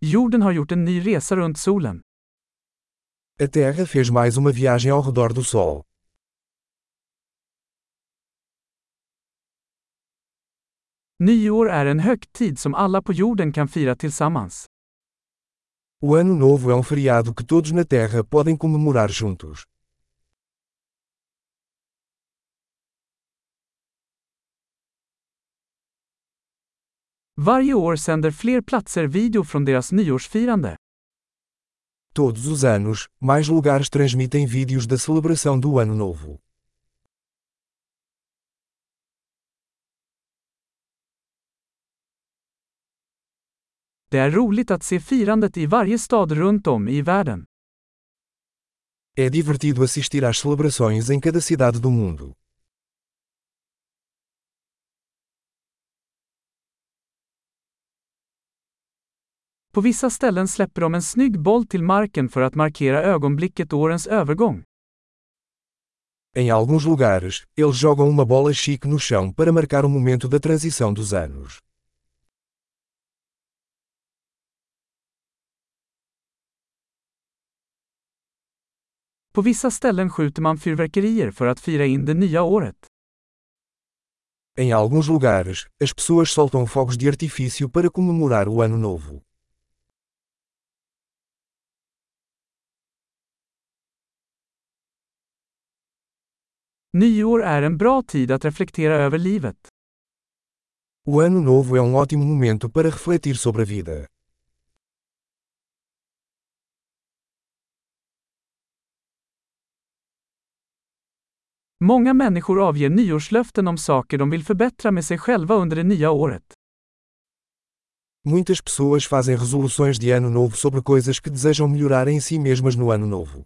Jorden har gjort en ny resa runt solen. A Terra fez mais uma viagem ao redor do Sol. Nyår är en högtid som alla på jorden kan fira tillsammans. O Ano Novo é um feriado que todos na Terra podem comemorar juntos. Varje år sänder fler platser video från deras nyårsfirande. Todos os anos, mais lugares transmitem vídeos da celebração do Ano Novo. Det är roligt att se firandet i varje stad runt om i världen. É divertido assistir às celebrações em cada cidade do mundo. På vissa ställen släpper de en snygg boll till marken för att markera ögonblicket årens övergång. Em alguns lugares, eles jogam uma bola chique no chão para marcar o momento da transição dos anos. På vissa ställen skjuter man fyrverkerier för att fira in det nya året. Em alguns lugares, as pessoas soltam fogos de artifício para comemorar o Ano Novo. Nyår är en bra tid att reflektera över livet. O Ano Novo é um ótimo momento para refletir sobre a vida. Många människor avger nyårslöften om saker de vill förbättra med sig själva under det nya året. Muitas pessoas fazem resoluções de ano novo sobre coisas que desejam melhorar em si mesmas no ano novo.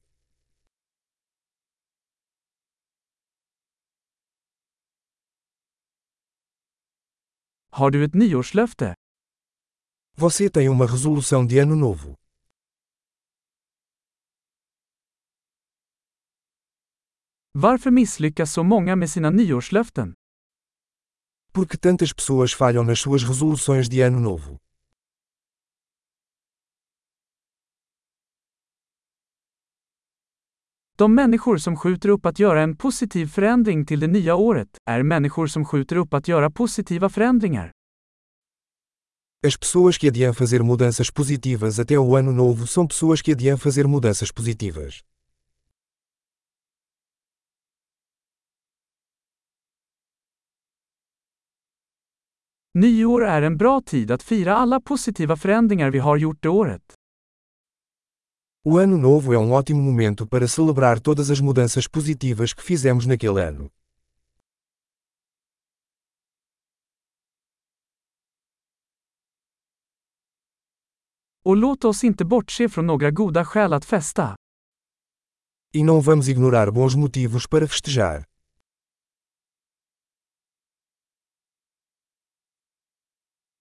Har du ett nyårslöfte? Você tem uma resolução de ano novo. Varför misslyckas så många med sina nyårslöften? Por que tantas pessoas falham nas suas resoluções de ano novo? De människor som skjuter upp att göra en positiv förändring till det nya året är människor som skjuter upp att göra positiva förändringar. As pessoas que adiam fazer mudanças positivas até o ano novo são pessoas que adiam fazer mudanças positivas. Nyår är en bra tid att fira alla positiva förändringar vi har gjort det året. O Ano Novo é um ótimo momento para celebrar todas as mudanças positivas que fizemos naquele ano. Och låt oss inte bortse från några goda skäl att festa. E não vamos ignorar bons motivos para festejar.